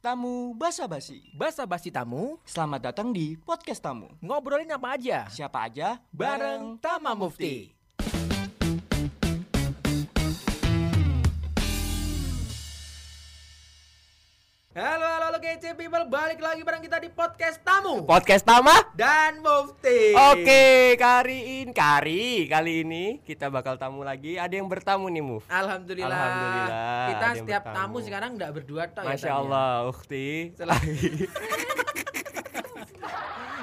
Tamu basa-basi. Basa basi tamu, Selamat datang di podcast tamu. ngobrolin apa aja. Siapa aja? Bareng Tama Mufti. Halo, kece people, balik lagi bareng kita di podcast tamu Podcast Tama? dan Mufti. Oke, kali ini kari kali ini kita bakal tamu lagi. Ada yang bertamu nih, Muf. Alhamdulillah. Alhamdulillah, Kita setiap bertamu. tamu sekarang nggak berdua toh ya. Masya ya? Allah, Ukti.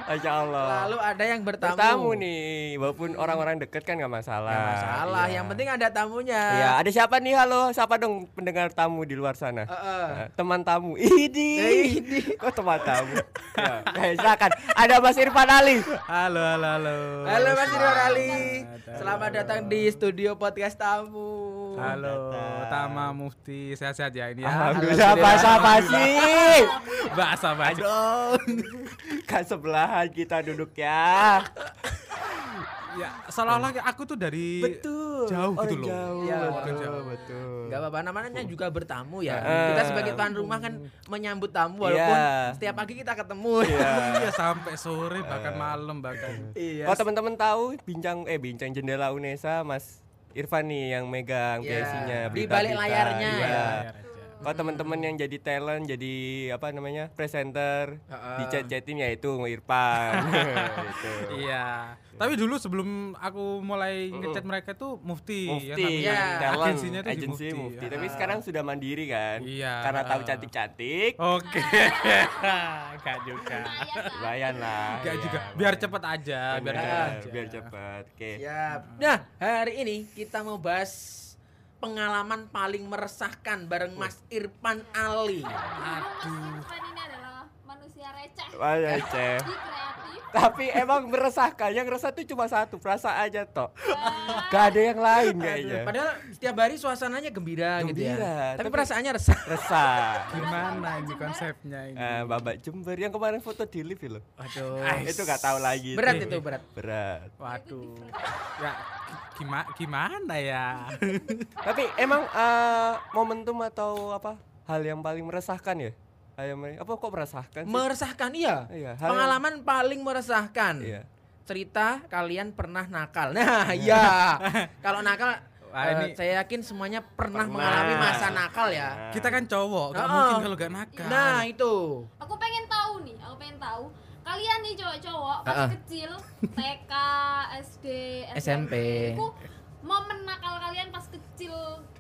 Masya Allah. Lalu ada yang bertamu. bertamu nih, walaupun orang-orang deket kan nggak masalah. Nggak masalah, Iya. yang penting ada tamunya. Iya, ada siapa nih? Halo, siapa dong pendengar tamu di luar sana? Heeh. Eh, teman tamu. Idi. Idi. Kok teman tamu? ya, eh, silakan. Ada Mas Irfan Ali. Halo, halo, halo. Halo Mas Ridwan Ali. Selamat datang di studio podcast tamu. Halo, Datang. Tama Mufti. Sehat-sehat ya ini ya. Alhamdulillah bahasa basi. Bahasa basi. Kan sebelahan kita duduk ya. Ya, seolah-olah kayak aku tuh dari Betul. jauh gitu Oh, loh. Jauh, Ya, betul, jauh. betul. Gak apa-apa namanya juga bertamu ya. Eh. Kita sebagai tuan rumah kan menyambut tamu walaupun Iya. setiap pagi kita ketemu. Iya. Iya, sampai sore bahkan malam bahkan. Iya. Kalau teman-teman tahu bincang eh bincang jendela Unesa Mas Irfan nih yang megang Iya. PSI-nya Di balik layarnya Iya. ya. Kalau teman-teman yang jadi talent, jadi apa namanya presenter, Heeh. di chat-chatin ya itu Irfan. gitu. Iya. Tapi dulu sebelum aku mulai ngechat mereka tuh Mufti, Mufti, yang namanya talent, agensinya tuh di agensi Mufti. Mufti. Ah. Tapi sekarang sudah mandiri kan? Iya. Karena tahu cantik-cantik, Oke. Enggak juga. lumayan lah. Enggak Iya. juga. Biar cepet aja, biar cepet aja. biar cepat. Oke. Siap. Nah, hari ini kita mau bahas pengalaman paling meresahkan bareng Mas Irfan Ali. Aduh. Irfan ini adalah manusia receh. Wah, receh. Tapi emang meresahkan, yang resah tuh cuma satu, perasa aja toh. Gak ada yang lain kayaknya. Padahal setiap hari suasananya gembira, gitu ya. Gembira, Tapi, tapi- perasaannya resah. Resah. Gimana ini konsepnya ini? Eh, Babak Jember yang kemarin foto di lift loh. Waduh. itu gak tahu lagi. Berat tuh. itu, berat. Berat. Waduh. Ya gimana gimana ya? Tapi emang eh, momentum atau apa hal yang paling meresahkan ya? Paling- apa kok meresahkan sih? Meresahkan iya. Iya, hal yang- Pengalaman paling meresahkan. Iya. Cerita kalian pernah nakal. Nah, iya. Kalau nakal Wah, eh, ini- saya yakin semuanya pernah, Pernah. mengalami masa nakal ya. Nah. Kita kan cowok, gak Oh. mungkin kalau gak nakal. Nah, itu. Aku pengen tahu nih, aku pengen tahu kalian nih cowok-cowok pas Ah-ah. kecil TK, SD, SMP. Itu momen nakal kalian pas kecil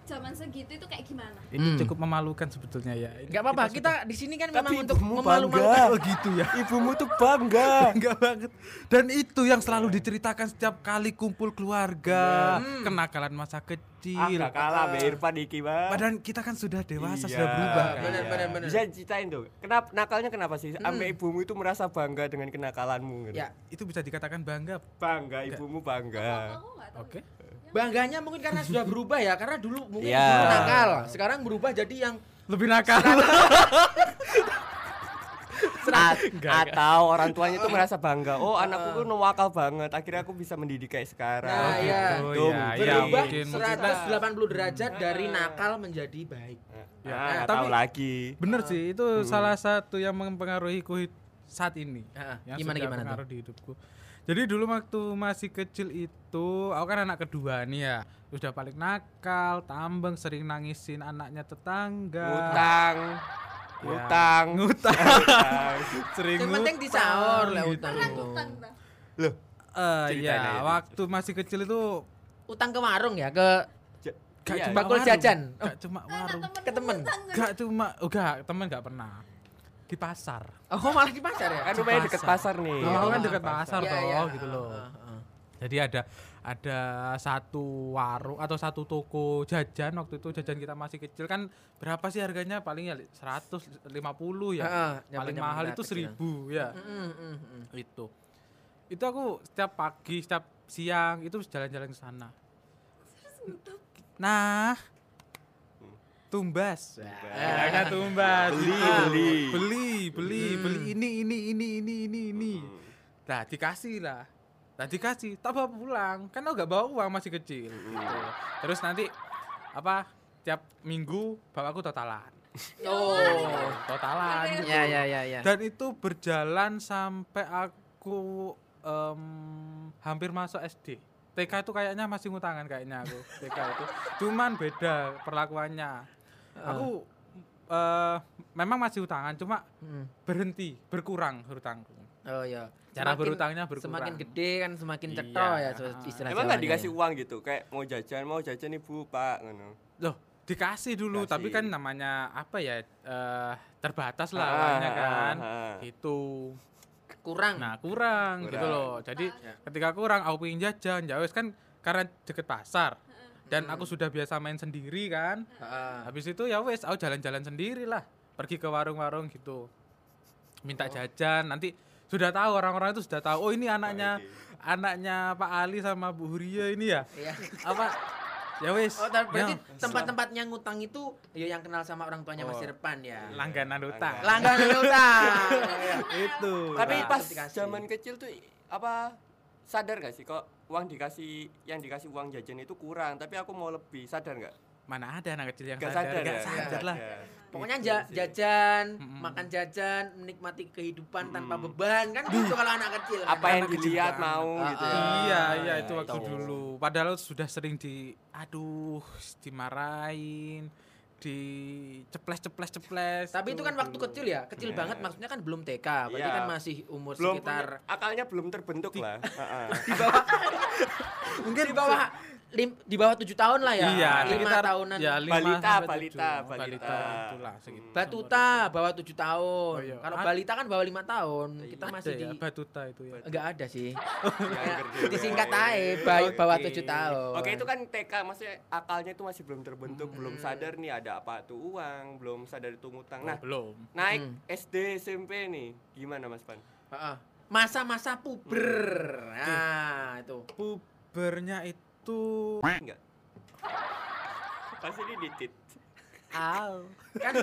zaman segitu itu kayak gimana? Ini Hmm. cukup memalukan sebetulnya ya. Ini Gak apa-apa, sudah- kita di sini kan Tapi memang untuk bangga. Oh gitu ya. Ibumu tuh bangga. Enggak banget. Dan itu yang selalu diceritakan setiap kali kumpul keluarga, Hmm. kenakalan masa ah, kecil. gak kalah Mbak Irfan iki, Bang. Padahal kita kan sudah dewasa, Iya, sudah berubah. kan? Bener, bener, bener. Bisa ceritain tuh. Kenapa nakalnya kenapa sih? Hmm. Sampai ibumu itu merasa bangga dengan kenakalanmu gitu. Ya, Itu bisa dikatakan bangga. Bangga ibumu bangga. Aku nggak tahu. Oke. Bangganya mungkin karena sudah berubah ya, karena dulu mungkin Iya. dulu nakal, sekarang berubah jadi yang Lebih nakal. A- Enggak, atau orang tuanya itu merasa bangga. Oh, anakku tuh nawakal banget. Akhirnya aku bisa mendidik kayak sekarang. Nah, iya. Oh Gitu, iya, mungkin. iya berubah mungkin. 180 derajat dari nakal menjadi baik. Ya, Nah, tahu lagi. Bener sih, itu salah satu yang mempengaruhiku hid- saat ini. Ah, Yang gimana sudah gimana tuh? pengaruh di hidupku. Jadi dulu waktu masih kecil itu, aku kan anak kedua nih ya. Udah paling nakal, tambeng, sering nangisin anaknya tetangga. Utang. Ya. Utang. Ngutang. Utang. sering Yang penting disaur lah gitu. utang itu. Loh, Eh, iya, aja. waktu masih kecil itu Utang ke warung ya, ke gak iya, cuma bakul jajan. Gak cuma Karena warung. temen Ke temen. Gak cuma, oh gak, temen gak pernah. Di pasar. Oh, malah di pasar ya? kan rumahnya deket pasar nih. Oh, Oh, kan dekat pasar. pasar toh, iya. gitu loh. Jadi ada ada satu warung atau satu toko jajan waktu itu jajan kita masih kecil kan berapa sih harganya paling ya 150 ya. Heeh, paling zaman-zaman mahal itu kecil. 1000 ya. Mm, mm, mm, mm. Itu. Itu aku setiap pagi, setiap siang itu jalan-jalan ke sana. Nah, tumbas. Ya, kan tumbas. Beli, Itu. beli. Beli, beli, Hmm. beli ini ini ini ini ini ini. Nah, dikasih lah. Nah, dikasih, tak bawa pulang. Kan aku gak bawa uang masih kecil. Gitu. Terus nanti apa? Tiap minggu bapakku totalan. Oh, Totalan. ya ya ya ya. Dan itu berjalan sampai aku em, hampir masuk SD. TK itu kayaknya masih ngutangan kayaknya aku. TK itu. Cuman beda perlakuannya. Aku eh, memang masih utangan, cuma Hmm. berhenti, berkurang hutangku. Oh ya. Cara berutangnya berkurang. Semakin gede kan semakin Iya. cetho ya so- istilah Emang nggak dikasih ya. uang gitu? Kayak mau jajan, mau jajan ibu pak, ngono. Loh, dikasih dulu, Dikasih. tapi kan namanya apa ya? eh, terbatas lah Ah, uangnya ah, kan. ah. Itu. kurang. Nah, kurang, gitu Kurang. loh. Jadi Ya. ketika kurang aku pengen jajan, ya wes kan karena deket pasar. Dan aku sudah biasa main sendiri kan. Heeh. Habis itu ya wes aku jalan-jalan sendiri lah. Pergi ke warung-warung gitu. Minta jajan, nanti sudah tahu orang-orang itu sudah tahu oh ini anaknya anaknya Pak Ali sama Bu Huria ini ya. Iya. Apa? Ya wes. Oh, tar- berarti ya, tempat-tempatnya ngutang itu ya yang kenal sama orang tuanya Mas Oh. Irfan ya. langganan utang. Langganan utang. itu. Tapi Nah, pas zaman kecil tuh apa sadar gak sih kok uang dikasih yang dikasih uang jajan itu kurang, tapi aku mau lebih, sadar nggak? mana ada anak kecil yang Gak sadar, sadar, Nggak ya? sadar lah. Pokoknya Gitu ja- jajan, Mm-mm. makan jajan, menikmati kehidupan tanpa Mm. beban kan gitu kalau anak kecil. kan. Apa yang Anak kecil dilihat banget. mau Ah, gitu ah. ya. Iya, iya Ah, itu waktu itu. dulu. Padahal sudah sering di aduh, dimarahin, di ceples ceples ceples. Tapi itu kan waktu kecil ya, kecil Iya. banget maksudnya kan belum TK, berarti Iya. kan masih umur Belum sekitar punya- akalnya belum terbentuk lah. Heeh. di bawah mungkin di bawah lim- di bawah tujuh tahun lah ya, Iya, lima sekitar tahunan. Ya, lima Balita, balita, tujuh. balita. itulah segitu. Batuta bawah tujuh tahun. Oh, iya. Kalau balita kan bawah lima tahun. Kita Ada masih ya, di batuta itu ya. enggak ada sih. Ya, disingkat aja ba- bawah tujuh tahun. Oke itu kan TK maksudnya akalnya itu masih belum terbentuk, belum Hmm. sadar nih ada apa tuh uang, belum sadar itu ngutang. Nah, Oh, belum. naik Hmm. SD SMP nih, gimana Mas Pan? Heeh. Masa-masa puber. Nah, itu. Pubernya itu Enggak. Pasti ini ditit. Kan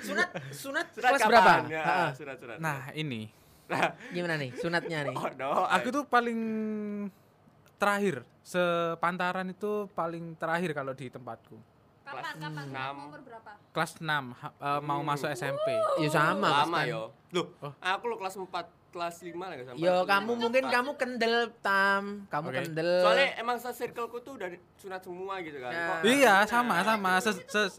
sunat sunat, Surat kelas kapan? berapa? Ya, Heeh. surat-surat. Nah, ini. Gimana nih sunatnya nih? oh no. Aku tuh paling terakhir sepantaran itu paling terakhir kalau di tempatku. Kapan, Kelas kapan? enam. Umur berapa? Kelas 6 ha- eh, mau Hmm. masuk SMP. Ya sama lama Pan. yo. Loh, Oh. aku lo kelas 4, kelas 5 lah sampai. Yo, kamu lima. mungkin kamu kendel tam, kamu Oke. kendel. Soalnya emang se-circleku tuh udah sunat semua gitu kan. Nah. Kok Iya, sama sama. Ses, ses,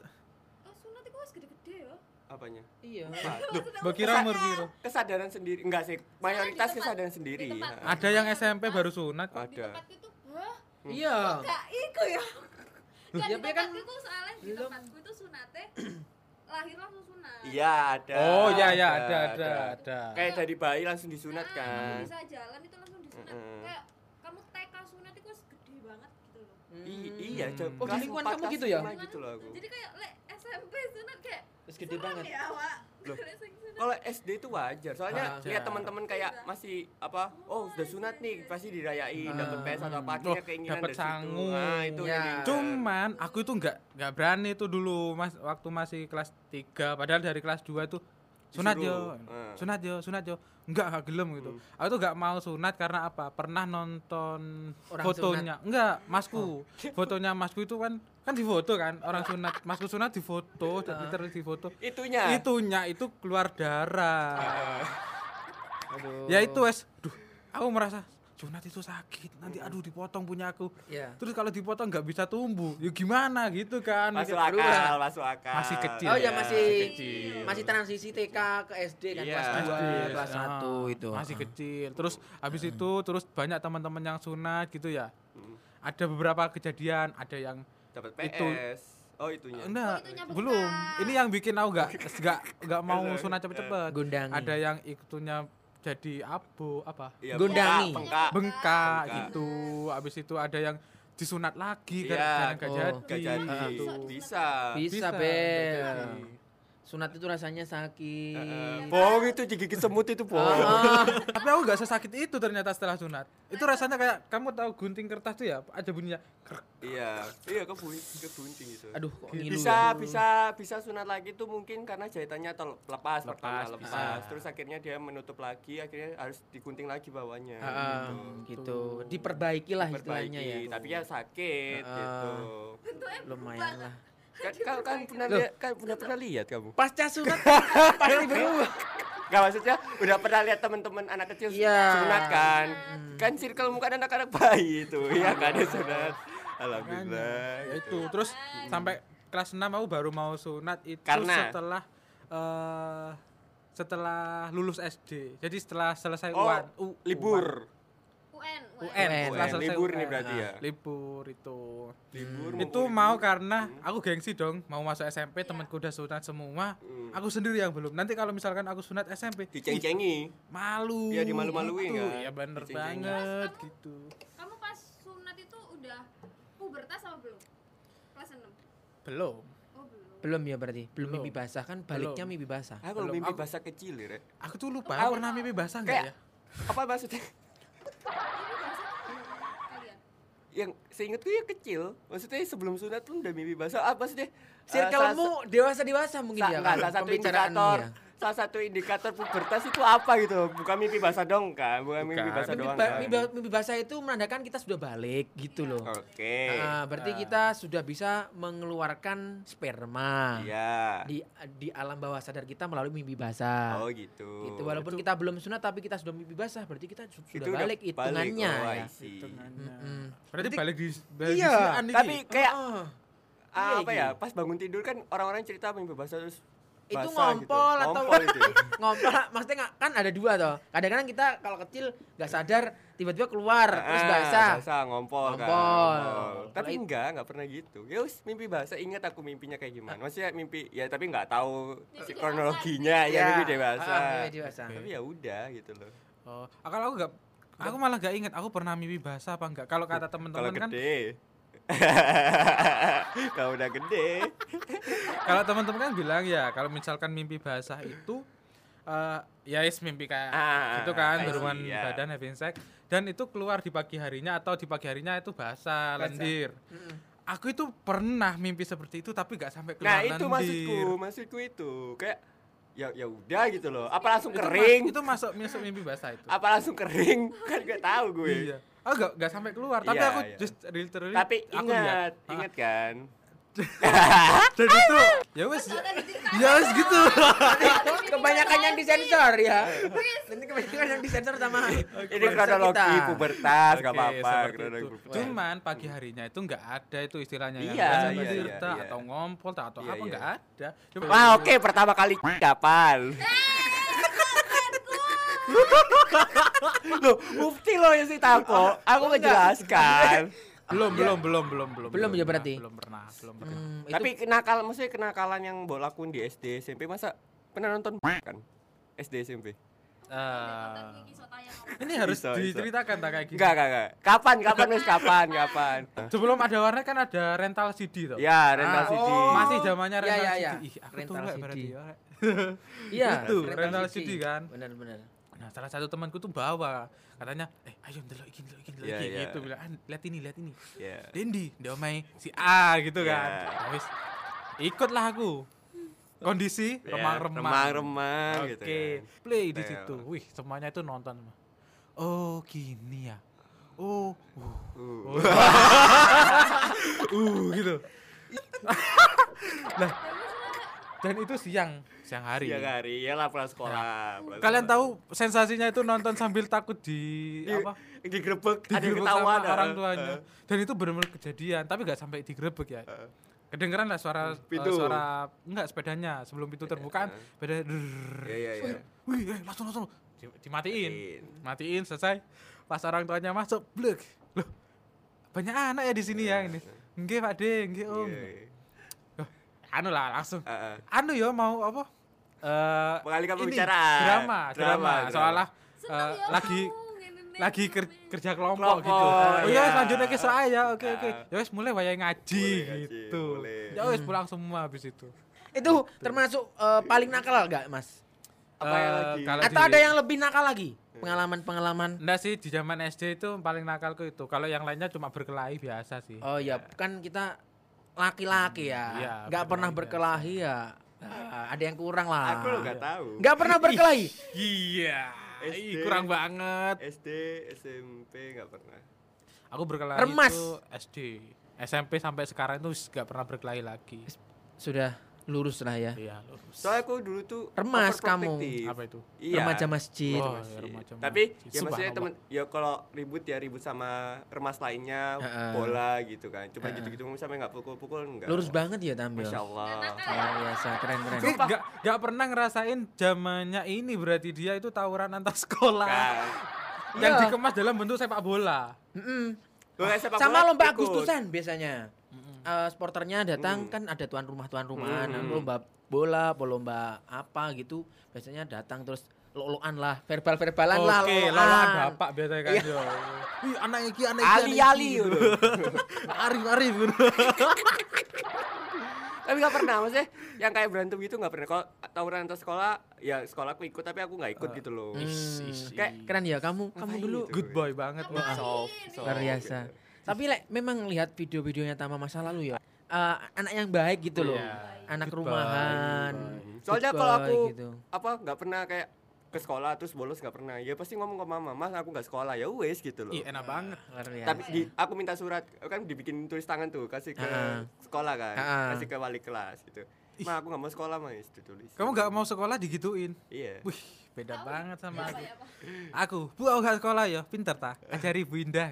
Oh, sunat itu wis gede-gede ya. apanya? Iya. Loh, Berkira umur piro? kesadaran sendiri enggak sih mayoritas tempat- kesadaran di sendiri tempat- Ha. Ada yang SMP baru sunat ada tempatku itu, wah, Iya. gak iku ya. Kan Ya, kan soalnya di tempatku itu sunate lahir langsung sunat. iya ada Oh, iya iya ada ada ada. kayak dari bayi langsung disunat Nah, kan Bisa jalan itu langsung disunat. Mm-mm. Kayak kamu TK sunat itu gede banget gitu loh. I- iya Hmm. Cok. Oh, di lingkungan kamu gitu ya? gitu loh aku Jadi kayak le SMP sunat kayak Terus gede banget. Ya, Wak. Loh. Kalau SD itu wajar soalnya Wajar. lihat teman-teman kayak masih apa oh sudah sunat nih pasti dirayain Ah. dapat PS atau apa Oh, akhirnya keinginan dapat dari situ. sangu. nah itu Ya. Cuman aku itu nggak nggak berani itu dulu mas waktu masih kelas 3 padahal dari kelas 2 itu sunat yo, Ah. sunat yo, sunat yo. Enggak, enggak gelem gitu. Hmm. Aku tuh nggak mau sunat karena apa? Pernah nonton Orang fotonya. Enggak, masku. Fotonya masku itu kan kan difoto kan orang sunat. Masku sunat difoto, literally difoto. itunya Itunya itu keluar darah. Aduh. Ya itu wes, duh, aku merasa sunat itu sakit. Nanti aduh dipotong punya aku. Ya. Terus kalau dipotong nggak bisa tumbuh, ya gimana gitu kan? masuk akal masuk akal Masih kecil Oh ya ya, masih kecil. masih transisi TK ke SD kan Iya. kelas 2, SD, kelas ah, 1 itu. Masih kecil. Terus habis itu terus banyak teman-teman yang sunat gitu ya. Hmm. Ada beberapa kejadian, ada yang dapat Itu- PS oh itunya enggak, itunya bekas. belum. Ini yang bikin aku enggak enggak enggak mau sunat cepet-cepet. Ada yang ikutunya jadi abu apa? Iya, Gundangi. bengkak, bengkak. Gitu. Habis itu ada yang disunat lagi Iya, karena enggak oh, jadi. Gak jadi gitu. bisa Bisa, Bisa, Bel. Sunat itu rasanya sakit. Heeh. bohong itu digigit semut itu bohong Ah, Tapi aku nggak sesakit itu ternyata setelah sunat. Itu rasanya kayak kamu tahu gunting kertas tuh ya, ada bunyinya. krek. iya iya kebunting kebunting itu aduh kok ngilu bisa ya? bisa bisa sunat lagi tuh mungkin karena jahitannya lepas, pertama Lepas, lepas bisa. terus akhirnya dia menutup lagi akhirnya harus digunting lagi bawahnya Ah, gitu. gitu. Diperbaiki lah istilahnya ya. Tapi ya sakit Ah. gitu Lumayan lah. Kan kan, kan pernah lihat kan pernah pernah lihat kamu. Pasca sunat pasti berubah. Gak maksudnya udah pernah lihat teman-teman anak kecil Iya. sunat kan? Kan circlemu kan anak-anak bayi itu, ya kan ada sunat. Alhamdulillah. Ya itu terus sampai kelas 6 aku baru mau sunat itu Karena? setelah eh setelah lulus SD. Jadi setelah selesai Oh, UAN, U- libur. UN, UN, UN. UN. Libur nih berarti ya? Nah, Libur itu. Libur. itu mau karena aku gengsi dong mau masuk SMP temanku udah sunat semua Hmm. aku sendiri yang belum nanti kalau misalkan aku sunat SMP diceng-cengi. malu Iya, dimalu-maluin gitu. kan? ya bener banget Kamu- gitu Kamu pas sunat itu udah pubertas apa belum? Kelas 6. belum Oh, belum. Belum ya berarti. Belum Belum. mimpi basah kan baliknya Belum. mimpi basah. Aku Belum, mimpi bahasa kecil ya, Rek. aku tuh lupa Aku- aku pernah mimpi basah nggak Kayak ya apa maksudnya? Yang seingatku ya kecil. Maksudnya sebelum sunat pun udah mimpi basah. Ah, maksudnya eh, Circlemu dewasa-dewasa mungkin Sa- ya enggak, kan? salah satu indikator ya. Salah satu indikator pubertas itu apa gitu bukan mimpi basah dong kan bukan mimpi Bukan. basah Mimpi, doang ba- kan mimpi, mimpi basah itu menandakan kita sudah balik gitu loh. oke Ah, berarti kita sudah bisa mengeluarkan sperma iya di di alam bawah sadar kita melalui mimpi basah. oh gitu Gitu. Walaupun kita belum sunat tapi kita sudah mimpi basah, berarti kita su- Itu sudah udah balik hitungannya oh, ya. Hitungannya. Mm-mm. berarti Berarti- balik di balik di Iya, iki. tapi kayak Oh, ah, iya, apa iya. ya pas bangun tidur kan orang-orang cerita mimpi basah terus itu basah ngompol gitu. atau ngompol itu ya? ngompol maksudnya nggak- kan ada dua toh kadang-kadang kita kalau kecil nggak sadar tiba-tiba keluar terus Ah, basah basah ngompol, kan Ngompol. ngompol. tapi enggak enggak pernah gitu ya wis mimpi basah ingat aku mimpinya kayak gimana maksudnya mimpi ya tapi nggak tahu Mimpi kronologinya ya Iya. mimpi dewasa Ah, mimpi dewasa. tapi ya udah gitu loh oh ah, kalau aku nggak aku malah gak inget aku pernah mimpi basah apa enggak kalau kata kalau teman-teman kan gede kalau udah gede. Kalau teman-teman kan bilang ya kalau misalkan mimpi basah itu eh ya is mimpi kayak Ah, gitu kan see, berhubungan ya. badan having sex dan itu keluar di pagi harinya atau di pagi harinya itu basah, lendir. Aku itu pernah mimpi seperti itu tapi gak sampai keluar nah itu lendir. maksudku maksudku itu. Kayak ya ya udah gitu loh. Apa langsung itu, ma- kering? itu masuk masuk mimpi basah itu. Apa langsung kering? Kan gak tahu gue. Iya aku gak, gak sampai keluar. Tapi Iya, aku iya. just literally tapi aku ingat. Ah, ingat kan? Dan itu ya wes ya wes gitu. Kebanyakan yang disensor ya. Nanti kebanyakan yang disensor sama ini kronologi pubertas gak apa-apa Cuman pagi harinya itu nggak ada itu istilahnya yang Iya, atau ngompol atau Iya, apa iya. nggak ada. Wah oke pertama kali kapan? Loh, mufti lo yang sih tako. Aku menjelaskan. belum belum belum belum belum Belum ya pernah, berarti? belum pernah belum pernah Hmm, itu Tapi kenakal maksudnya kenakalan yang mbok lakuin di SD SMP masa pernah nonton kan? SD SMP. Nonton Eh, ini harus Bisa, diceritakan tak kayak gini Enggak, enggak, enggak. Kapan? Kapan Mas? Kapan? Kapan? sebelum ada warnet kan ada rental CD tuh Ya, rental Ah, CD. oh. masih zamannya Iya, rental iya, CD iya. ih aku tuh Rental nggak CD. berarti ya iya Itu, rental CD kan. benar-benar nah salah satu temanku tuh bawa katanya eh ayo ndelok iki ndelok iki ndelok Iya, iki iya. gitu bilang ah, lihat ini lihat ini Ya. Dendi, dia omai si A gitu Iya. kan. Nah, wis ikutlah aku. Kondisi Ya, remang-remang. remang-remang Oke, gitu kan. play di situ. Wih, semuanya itu nonton. Oh, gini ya. Oh, uh, Uh. uh gitu. nah, dan itu siang, siang hari. Siang hari, ya lah pulang sekolah. pulang Kalian sekolah. tahu sensasinya itu nonton sambil takut di Di- apa? digrebek, ada sama orang tuanya. Dan itu benar-benar kejadian, tapi nggak sampai digerebek ya. Heeh. Kedengeran lah suara Pintu. eh, suara enggak sepedanya sebelum pintu terbuka kan sepeda Iya, iya, iya. wih eh, langsung langsung Di- dimatiin Matiin. selesai pas orang tuanya masuk blek loh banyak anak ya di sini ya ini enggak pak de enggak om Iya. Anu lah langsung Heeh. anu ya mau apa eh Mengalihkan pembicaraan. drama drama, Drama, drama. soalnya eh, ya lagi lagi ker- kerja kelompok, Kelompok, gitu. Oh iya. ya selanjutnya ke saya, oke oke. Ah. Ya wes mulai wayang ngaji Mulai ngaji, gitu. Ya wes pulang semua habis itu. itu termasuk eh, paling nakal gak mas Apa yang Eh, lagi? atau di- ada yang lebih nakal lagi pengalaman-pengalaman Enggak sih di zaman SD itu paling nakalku itu. Kalau yang lainnya cuma berkelahi biasa sih. oh ya kan kita laki-laki ya Iya, nggak pernah berkelahi berkelahi ya Ah, ada yang kurang lah Aku lo gak tahu. nggak pernah berkelahi Iya. SD. Ih, kurang banget. SD, SMP gak pernah. Aku berkelahi Remas. itu SD. SMP sampai sekarang itu nggak pernah berkelahi lagi. sudah lurus lah ya. Iya, lurus. Soalnya aku dulu tuh Remas overprotective. Apa itu? Iya. Remaja masjid. Oh, Masjid. ya, remaja Tapi masjid. ya maksudnya temen ya kalau ribut ya ribut sama remas lainnya, Heeh. bola gitu kan. Cuma gitu-gitu sampai nggak pukul-pukul enggak. Lurus banget ya tampil. Masya Allah. Luar biasa, keren keren. Tapi gak, gak pernah ngerasain zamannya ini berarti dia itu tawuran antar sekolah Kan. yang Iya. dikemas dalam bentuk sepak bola. Lu kayak sepak Sama bola lomba ikut. Agustusan biasanya. Eh, sporternya datang Hmm. kan ada tuan rumah tuan rumah, nah, Hmm. lomba bola, lomba apa gitu, biasanya datang terus lo-loan lah, verbal-verbalan lah, Oke, lo-loan. lawan bapak biasanya kan Iya. yo. Wih, anak iki anak iki. Ali Ali gitu. Arif Arif. tapi nggak pernah maksudnya yang kayak berantem gitu nggak pernah. Kalau tawuran antar sekolah, ya sekolahku ikut tapi aku nggak ikut gitu loh. Hmm. Kayak Keren ya kamu, kamu dulu gitu? Good boy banget. Wak. soft, soft luar biasa. gitu. Tapi lek memang lihat video-videonya Tama masa lalu ya. eh, anak yang baik gitu loh. Iya. Anak Good rumahan. boy. Soalnya kalau aku gitu. apa nggak pernah kayak ke sekolah terus bolos nggak pernah. Ya pasti ngomong ke mama, "Mas, aku nggak sekolah." Ya wes gitu loh. Ih, enak banget. Luar biasa. Tapi di, aku minta surat kan dibikin tulis tangan tuh kasih ke Ah. sekolah kan, Ah. kasih ke wali kelas gitu. Ma aku nggak mau sekolah mas ditulis. Kamu gak mau sekolah digituin. Iya. Wih, beda banget sama aku. Apa ya, apa? Aku, Bu, aku gak sekolah ya, pinter ta? Ajari Bu Indah.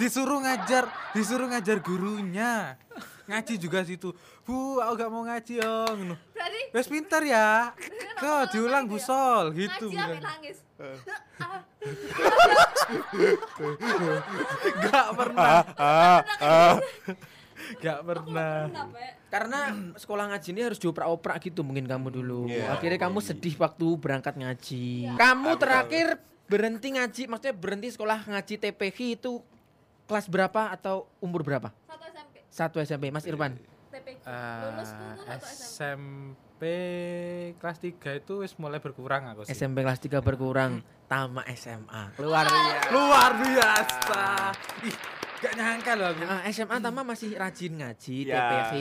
Disuruh ngajar, disuruh ngajar gurunya. Ngaji juga situ. Bu, aku gak mau ngaji yo. ngono. Berarti Wes pinter ya. Kok diulang Bu Sol gitu. ngaji nangis. Gak pernah. Gak pernah. Kenapa ya? Karena sekolah ngaji ini harus dioprak-oprak gitu mungkin kamu dulu. Iya. Akhirnya kamu sedih waktu berangkat ngaji. Kamu Aku terakhir berhenti ngaji, maksudnya berhenti sekolah ngaji TPK itu kelas berapa atau umur berapa? Satu SMP. Satu SMP, Mas Irfan. TPQ. Eh, atau SMP? SMP kelas 3 itu wis mulai berkurang aku sih. SMP kelas 3 berkurang, tama SMA. Keluar ya. Luar biasa. Ih, gak nyangka loh aku. Ah, SMA tama masih rajin ngaji, Ya. TPK.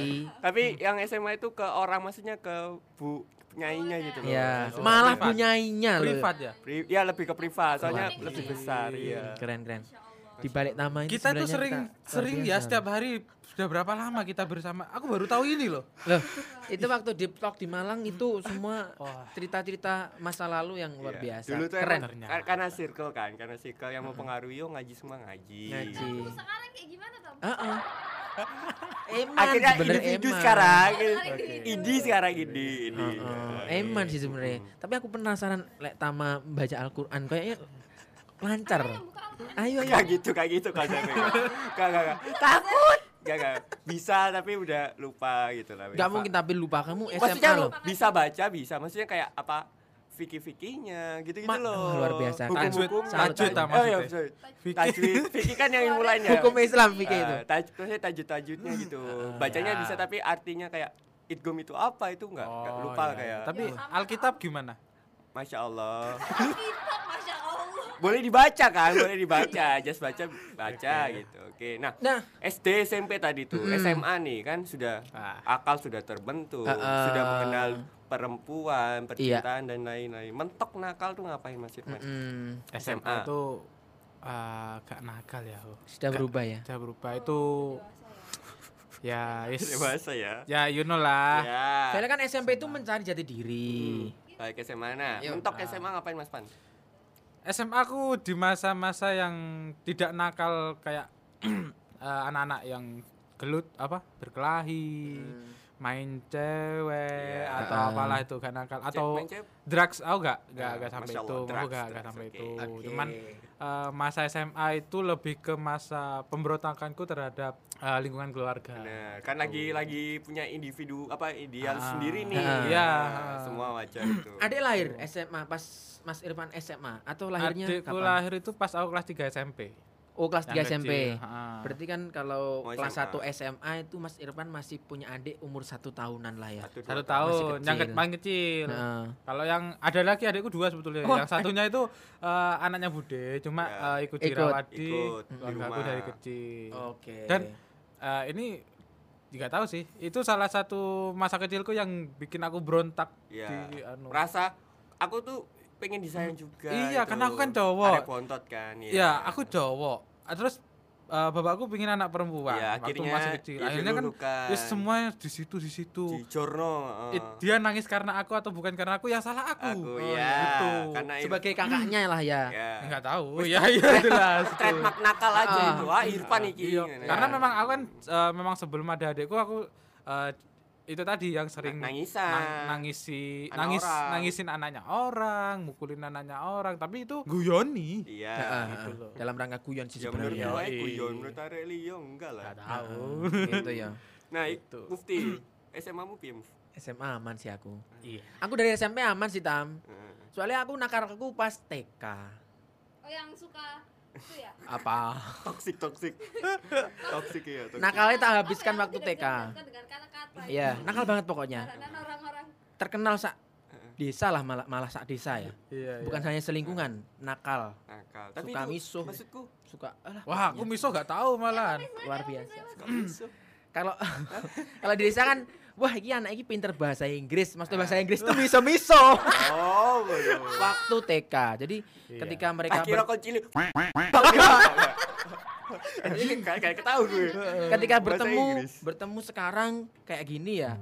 Tapi yang SMA itu ke orang maksudnya ke bu penyanyinya gitu loh. Ya, Langsung. malah privat. punyainya loh. Privat ya. Pri- ya lebih ke privat, soalnya lebih iya. besar ya. Keren keren. Insya Allah. Di balik nama ini Kita tuh sering kita sering ya setiap hari sudah berapa lama kita bersama. Aku baru tahu ini loh. Loh, itu waktu di talk di Malang itu semua cerita-cerita masa lalu yang luar Iya. biasa. Dulu tuh Keren. emang karena circle kan, karena circle yang mempengaruhi yo ngaji semua ngaji. Ngaji. Kamu sekarang kayak gimana? Heeh. Eman Akhirnya individu eman. sekarang, idi sekarang ini, ini. Heeh, eman sih sebenarnya. Tapi aku penasaran lek Tama baca Al-Qur'an kayaknya lancar. Ayo ayo. Gak gitu, kayak gitu konsepnya. Gak, gak, gak. Takut. Gak, gak. Bisa tapi udah lupa gitu lah. Gak mungkin tapi lupa kamu Maksudnya SMA lu loh. bisa baca, bisa. Maksudnya kayak apa? Fikih-fikihnya gitu-gitu Ma- loh. luar biasa. Tajwid, tajwid Oh maksudnya. iya. Tajwid. Fikih kan yang mulainya. Hukum Islam fikih itu. Eh, taj- maksudnya tajud-tajudnya gitu. Bacanya Ya. bisa tapi artinya kayak idgom itu apa itu enggak, enggak Oh, lupa iya. kayak. Tapi Ya, sama, Alkitab gimana? Masya Allah. Boleh dibaca kan? Boleh dibaca. Just baca baca gitu. Oke. Nah, Nah, SD SMP tadi tuh, Mm-mm. SMA nih kan sudah Ah. akal sudah terbentuk, Ah, ah. sudah mengenal perempuan, percintaan dan lain-lain. Mentok nakal tuh ngapain Mas Irfan? mm, SMA. itu ah, gak nakal ya. sudah Gak- berubah ya. Sudah berubah itu ya yes. Dewasa ya. Ya you know lah. Ya. Soalnya kan SMP itu mencari jati diri. Baik SMA nah. Yuk. Mentok SMA ngapain Mas Pan? SMA aku di masa-masa yang tidak nakal kayak eh, anak-anak yang gelut apa berkelahi main cewek Iya. atau apalah itu gak nakal atau cewek? drugs aku gak gak, Nah, gak sampai itu Allah, aku drugs, gak, gak drugs, sampai itu cuman eh, masa SMA itu lebih ke masa pemberontakanku terhadap eh, lingkungan keluarga Bener, kan lagi lagi punya individu apa ideal Ah. sendiri nih. Ah. Iya. Nah, semua wajar itu. Adik lahir SMA pas Mas Irfan SMA atau lahirnya adikku kapan? lahir itu pas aku kelas 3 SMP Oh kelas 3 Yang SMP. kecil, ha. Berarti kan kalau Mau kelas SMA. 1 SMA itu Mas Irfan masih punya adik umur satu tahunan lah ya. Satu, satu tahun. Yang paling kecil Heeh. Kalau yang ada lagi adikku dua sebetulnya. Oh. Yang satunya itu eh, anaknya Bude, cuma Ya. eh, ikut Ikut. dirawat di keluarga dari kecil. Oke. Dan eh, ini juga tahu sih, itu salah satu masa kecilku yang bikin aku berontak Iya. di anu. Rasa aku tuh pengen disayang juga. Iya, itu. karena aku kan cowok. Ada bontot kan. Ya, aku cowok. Ah, Terus eh, bapakku pingin anak perempuan Ya, waktu akhirnya masih kecil. ya Akhirnya kan ya semua di situ di situ. di Jorno Eh, heeh. dia nangis karena aku atau bukan karena aku ya salah aku. aku Oh, ya gitu. karena itu Sebagai kakaknya lah ya. ya Enggak tahu. Ya ya jelas. itu. trademark nakal aja Ah. itu ah Irfan iki Iya, karena memang aku kan eh, memang sebelum ada adekku aku eh, itu tadi yang sering nangisan nang- nangisi Anak nangis orang. nangisin anaknya orang, mukulin anaknya orang, tapi itu guyoni. iya Heeh, gitu heeh. loh. Dalam rangka guyon sih ya menurut sebenarnya. Yoi. guyon menurut arek liyo enggak lah Enggak tahu. gitu ya. nah i- Gitu. mufti SMA mu piye Muf? SMA aman sih aku. Iya. Aku dari SMP aman sih Tam. Heeh. Soalnya aku nakalku pas TK. Oh yang suka itu ya. Apa? toksik toksik toksik ya toksik. Nakalnya tak habiskan waktu TK. kata-kata. Iya, nakal banget pokoknya. Orang-orang. Terkenal sak desa lah malah malah sak desa ya. Iya, Bukan hanya selingkungan, nakal, nakal tapi suka itu misuh, maksudku suka alah Wah, aku miso gak tahu malahan. luar biasa. suka misuh Kalau kalau di desa kan wah iki anak iki pinter bahasa Inggris. Maksud bahasa Inggris tuh miso-miso. oh betul. Waktu TK. Jadi Iya. ketika mereka akhirnya ber- kau cilik Ini kayak kayak ketahu gue ketika Bahasa bertemu Inggris. bertemu sekarang kayak gini ya.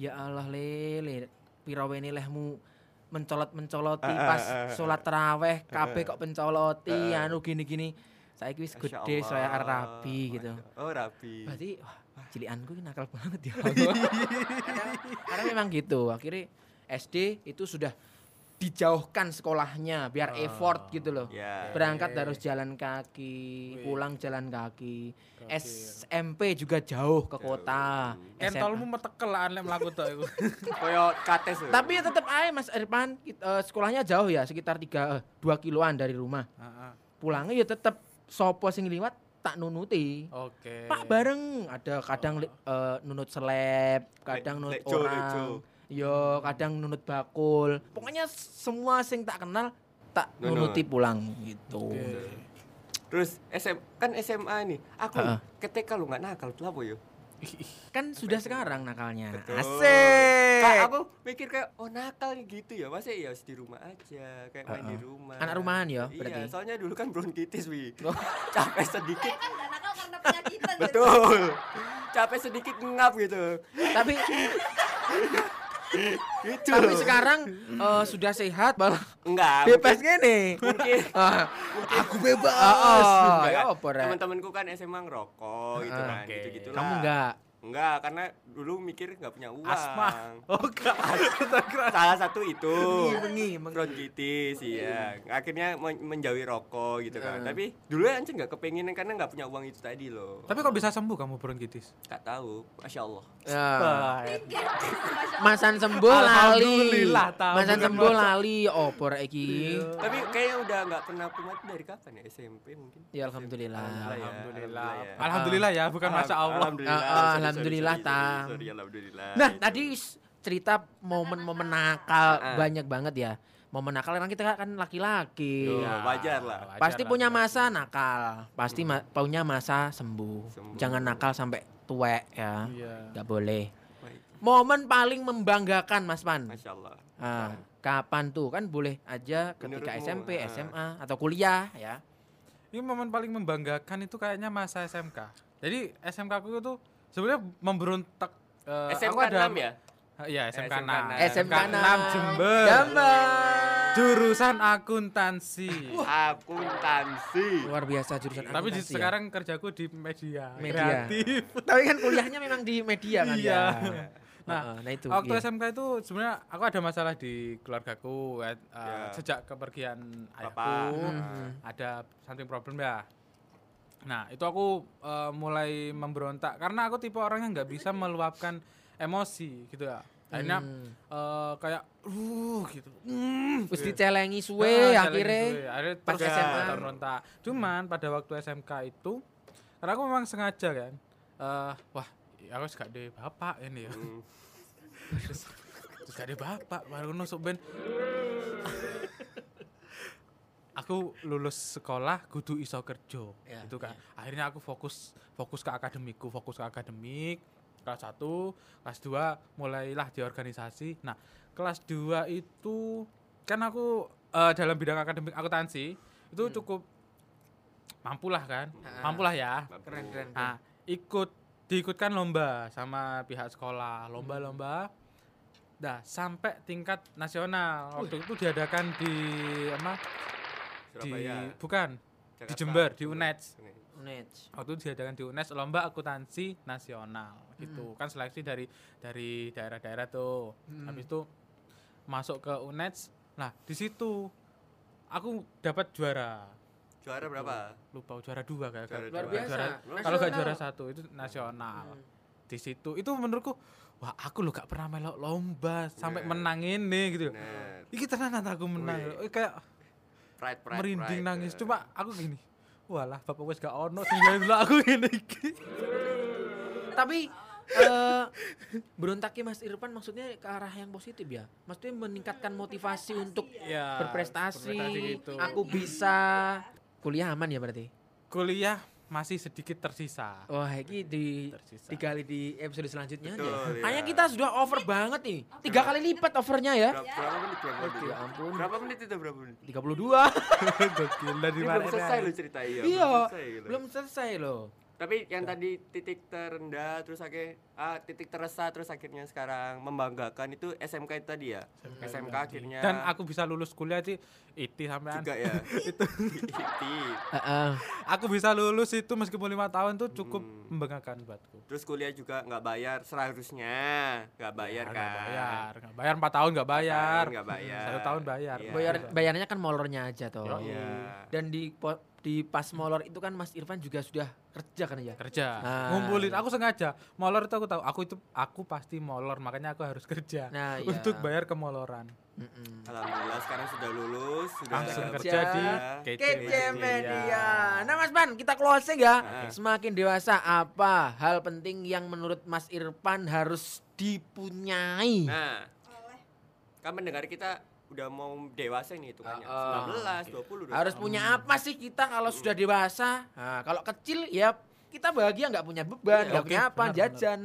Ya Allah lele pirawene lehmu mencolot-mencoloti pas sholat taraweh kabeh kok pencoloti ah. anu gini-gini. Saiki wis gede saya rapi gitu. Oh rapi Berarti wah, cilianku ini nakal banget ya. karena, karena memang gitu. Akhirnya SD itu sudah dijauhkan sekolahnya biar Oh. effort gitu loh. ya Berangkat harus jalan kaki, Wih. pulang jalan kaki. Gokil. SMP juga jauh ke kota. Kentolmu SMA. metekel lah lek mlaku tok iku. koyo kates. Tapi ya tetap aja Mas Irfan, eh, sekolahnya jauh ya, sekitar 3 2 kiloan dari rumah. Heeh. Pulangnya ya tetap sopo sing liwat tak nunuti. Oke. Pak bareng ada kadang li- eh, nunut seleb, kadang nunut Lek- lekco, orang. lekco. Yo, kadang nunut bakul. Pokoknya semua sing tak kenal tak Nunut. nunuti pulang gitu. Oke. terus SM kan SMA nih aku Heeh. ketika lu nggak nakal kenapa yo Kan sudah sekarang nakalnya. Betul. Asik. Kak, aku mikir kayak oh nakal nih gitu ya masa ya harus di rumah aja kayak main di Heeh. rumah Anak rumahan ya, iya berarti? soalnya dulu kan bronkitis wi Oh. capek sedikit Kan gak nakal karena penyakitan. gitu. betul capek sedikit ngap gitu Tapi gitu tapi sekarang eh, sudah sehat malah enggak bebas gini. mungkin Ah, aku bebas. Apa Rek? teman-temanku kan SMA ngerokok gitu Ah, kan oke. gitu gitu Kamu enggak? Enggak karena dulu mikir nggak punya uang Asma. Oh, enggak. salah satu itu Bengi, bengi. bronkitis iya akhirnya men- menjauhi rokok gitu kan tapi dulu anjir nggak kepingin karena nggak punya uang itu tadi loh Tapi kok bisa sembuh kamu bronkitis? nggak tahu masya allah Ya. Allah. Masan sembuh lali. Alhamdulillah, tahu. Masan sembuh lali. Opo rek iki? tapi kayaknya udah nggak pernah kumat dari kapan ya SMP mungkin Ya alhamdulillah. Alhamdulillah ya, Alhamdulillah. ya. Alhamdulillah ya, bukan masya Allah. alhamdulillah Ah, ah, Sorry, sorry, alhamdulillah, sorry, alhamdulillah Nah, Itu. tadi cerita momen-momen nakal Ah. banyak banget ya. Momen nakal kan kita kan laki-laki. Ya, wajar lah. wajar Pasti lah, punya masa nakal. Pasti ma- punya masa sembuh. Sembuh. Jangan nakal sampai tuwek ya. Gak boleh. Baik, Momen paling membanggakan Mas Pan. masya allah Ah, kapan tuh kan boleh aja ketika Menurutmu, SMP, ah. SMA atau kuliah ya. Ini momen paling membanggakan itu kayaknya masa SMK. Jadi SMK aku itu sebenarnya memberontak. eh, SMK aku ada 6 ya Iya, SMK SMK 6. enam. SMK 6 Jember. Jember. Jurusan akuntansi. akuntansi Luar biasa jurusan Tapi akuntansi ya. sekarang kerjaku di media, Media. kreatif. Tapi kan kuliahnya memang di media kan Iya. ya. Nah, Heeh, nah itu. Waktu iya. SMK itu sebenarnya aku ada masalah di keluargaku eh, eh, Ya. sejak kepergian Bapak. ayahku Mhm. ada something problem ya. Nah itu aku eh, mulai memberontak karena aku tipe orang yang nggak bisa meluapkan emosi gitu ya. Akhirnya Hmm. eh, kayak uh gitu. Mm, Wis gitu. dicelengi Ah, suwe challenge akhirnya. suwe. Akhirnya pas terus SMA. berontak. Cuman pada waktu SMK itu karena aku memang sengaja kan. eh wah, aku gak ada bapak ini ya. Hmm. terus, terus gak ada bapak baru nusuk ben aku lulus sekolah kudu iso kerja Ya, gitu kan akhirnya aku fokus fokus ke akademiku fokus ke akademik kelas 1 kelas 2 mulailah di organisasi nah kelas 2 itu kan aku eh, dalam bidang akademik akuntansi itu Hmm. cukup mampu lah kan Ah. mampu lah ya Keren keren. keren. nah ikut diikutkan lomba sama pihak sekolah lomba-lomba Nah, sampai tingkat nasional. Waktu itu diadakan di apa? Di Surabaya. bukan, di Jakarta. Jember, di UNED. Nets. Waktu itu diadakan di UNES lomba akuntansi nasional Hmm. gitu. Kan seleksi dari dari daerah-daerah tuh. Hmm. Habis itu masuk ke UNES. Nah, di situ aku dapat juara. Juara berapa? Lupa juara dua kayak Juara Luar dua. biasa. juara- kalau nggak juara satu itu nasional. Hmm. Di situ itu menurutku wah aku lo gak pernah melok lomba sampai Bener. menang ini gitu. Bener. Iki tenan aku menang. Wih. Kayak Pride, pride, merinding pride. nangis. Cuma aku gini. Walah, bapak wes gak ono sing gawe aku gini iki. Tapi eh berontaknya Mas Irfan maksudnya ke arah yang positif ya. Maksudnya meningkatkan motivasi untuk Ya, berprestasi. berprestasi gitu. Aku bisa kuliah aman ya berarti. kuliah masih sedikit tersisa. Wah, ini di Tersisa. digali di episode selanjutnya Betul, aja. ya. Hanya kita sudah over banget nih. Tiga kali lipat overnya ya. Berapa, berapa menit? Berapa menit? Ya ampun. Berapa menit itu berapa menit? 32. Gokil dari Ini belum selesai loh cerita iya. iya, belum selesai gitu. belum selesai loh. Tapi yang tadi titik terendah terus akhirnya ah, titik teresah terus akhirnya sekarang membanggakan itu SMK itu tadi ya. SMK, akhirnya Dan aku bisa lulus kuliah sih itu sampean. juga ya. itu Iti. Heeh. Aku bisa lulus itu meskipun lima tahun tuh cukup Hmm. membanggakan buatku. Terus kuliah juga nggak bayar seharusnya nggak bayar Ya, kan. nggak bayar, nggak bayar empat tahun nggak bayar. Nggak bayar. Satu tahun bayar. Iya. Bayar bayarnya kan molornya aja toh. Iya. Dan di po- di pas molor itu kan Mas Irfan juga sudah kerja kan ya? kerja Nah. ngumpulin aku sengaja molor itu aku tahu aku itu aku pasti molor makanya aku harus kerja Nah, iya. untuk bayar kemoloran Mm-mm. Alhamdulillah sekarang sudah lulus, sudah langsung kerja kerja di Kece KC Media. Nah Mas Ban, kita closing ya. Ah. Semakin dewasa apa hal penting yang menurut Mas Irfan harus dipunyai? Nah, kan mendengar kita udah mau dewasa nih hitungannya. Ah, ah. 19, 20 udah. Harus punya apa sih kita kalau sudah dewasa? Nah, kalau kecil ya kita bahagia nggak punya beban, Iya, nggak oke, punya apa, benar, jajan.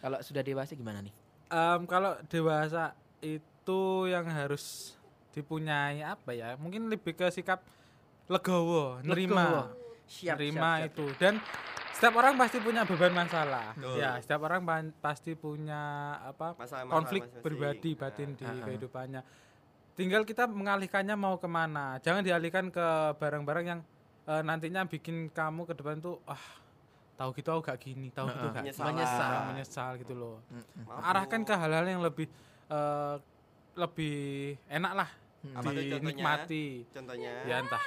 Kalau sudah dewasa gimana nih? Em, kalau dewasa itu yang harus dipunyai apa ya mungkin lebih ke sikap legowo nerima Legowo. Siap, nerima siap, siap. itu dan setiap orang pasti punya beban masalah Betul. ya setiap orang pasti punya apa Masalah-masalah konflik masing-masing. pribadi batin di Ah, ah. kehidupannya tinggal kita mengalihkannya mau ke mana jangan dialihkan ke barang-barang yang eh, nantinya bikin kamu ke depan tuh ah tahu gitu aku gak gini tahu gitu gak Menyesal. Menyesal. Menyesal gitu loh. Maaf, arahkan ke hal-hal yang lebih eh, lebih enak lah Apa tuh contohnya? dinikmati Contohnya. ya entah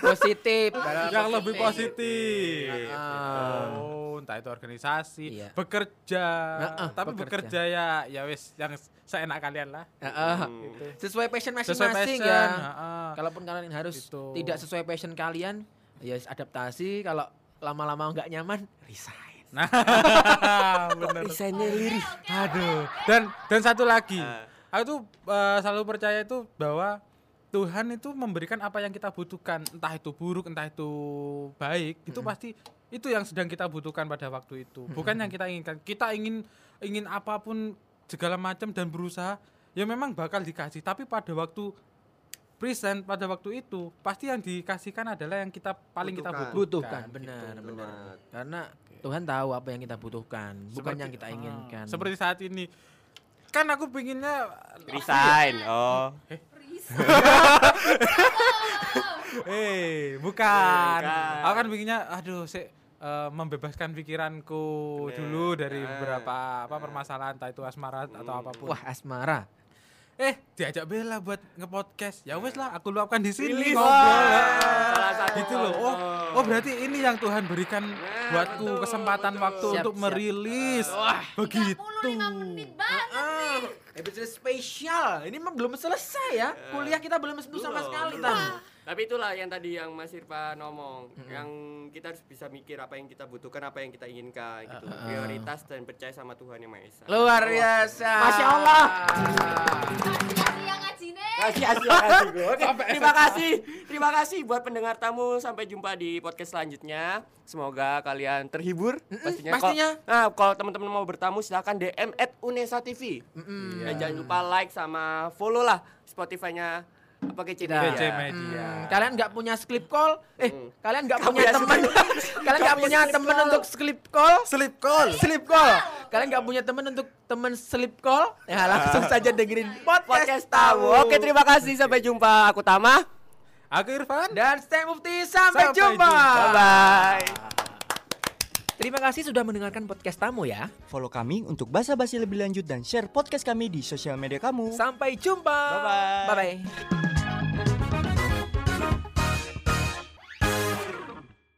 Positif. yang lebih positif Ah. oh entah itu organisasi Iya. bekerja Nah, ah, tapi bekerja. bekerja ya ya wis yang seenak kalian lah Heeh. Hmm. Sesuai passion sesuai masing-masing passion ya. heeh. Kalaupun kalian harus Gitu. tidak sesuai passion kalian, ya adaptasi. Kalau lama-lama nggak nyaman, resign. nah bener lirih. aduh dan dan satu lagi Ah. aku tuh eh, selalu percaya itu bahwa Tuhan itu memberikan apa yang kita butuhkan entah itu buruk entah itu baik itu pasti itu yang sedang kita butuhkan pada waktu itu bukan yang kita inginkan kita ingin ingin apa pun segala macam dan berusaha ya memang bakal dikasih tapi pada waktu present pada waktu itu pasti yang dikasihkan adalah yang kita paling kita Butuhkan. Butuhkan, butuhkan benar, gitu. benar. Karena Tuhan tahu apa yang kita butuhkan, bukan Seperti- yang kita ah, inginkan. seperti saat ini kan aku pinginnya Resign. Oh. Eh, bukan. Bukan. Aku kan bikinnya aduh sih eh, membebaskan pikiranku Bener. dulu dari Ah. beberapa apa permasalahan entah itu asmara atau apa pun. Wah, asmara. Eh, diajak Bella buat nge-podcast. Ya wes lah, aku luapkan di sini ngobrol. Gitu loh. Oh, oh berarti ini yang Tuhan berikan Nah, buatku betul, kesempatan betul. waktu Siap, untuk siap. merilis. Wah, begitu. 35 menit banget Ah, episode spesial. Ini mah belum selesai ya. Kuliah kita belum sentuh sama sekali tadi. Tapi itulah yang tadi yang Mas Irfan ngomong, yang kita harus bisa mikir apa yang kita butuhkan, apa yang kita inginkan gitu. Prioritas dan percaya sama Tuhan yang Maha Esa. Luar biasa. Masya Allah. Kasih Kasih kasih. Oke, terima kasih. Terima kasih buat pendengar tamu. Sampai jumpa di podcast selanjutnya. Semoga kalian terhibur pastinya. Pastinya. nah, kalau teman-teman mau bertamu silahkan DM at Unesa TV. Dan jangan lupa like sama follow lah Spotify-nya apa kece Tidak. DC media? Media. Hmm, kalian nggak punya slip call? Eh, Hmm. kalian nggak punya teman? kalian nggak punya teman untuk slip call? Slip call. Slip call. Kalian nggak punya teman untuk teman slip call? Ya langsung saja dengerin podcast, Podcast tamu. Oke, terima kasih. Sampai jumpa. Aku Tama. Aku Irfan. Dan Stay Mufti sampai, Sampai jumpa. jumpa. Bye bye. Terima kasih sudah mendengarkan podcast tamu ya. Follow kami untuk basa-basi lebih lanjut dan share podcast kami di sosial media kamu. Sampai jumpa. Bye-bye. Bye bye. Thank you.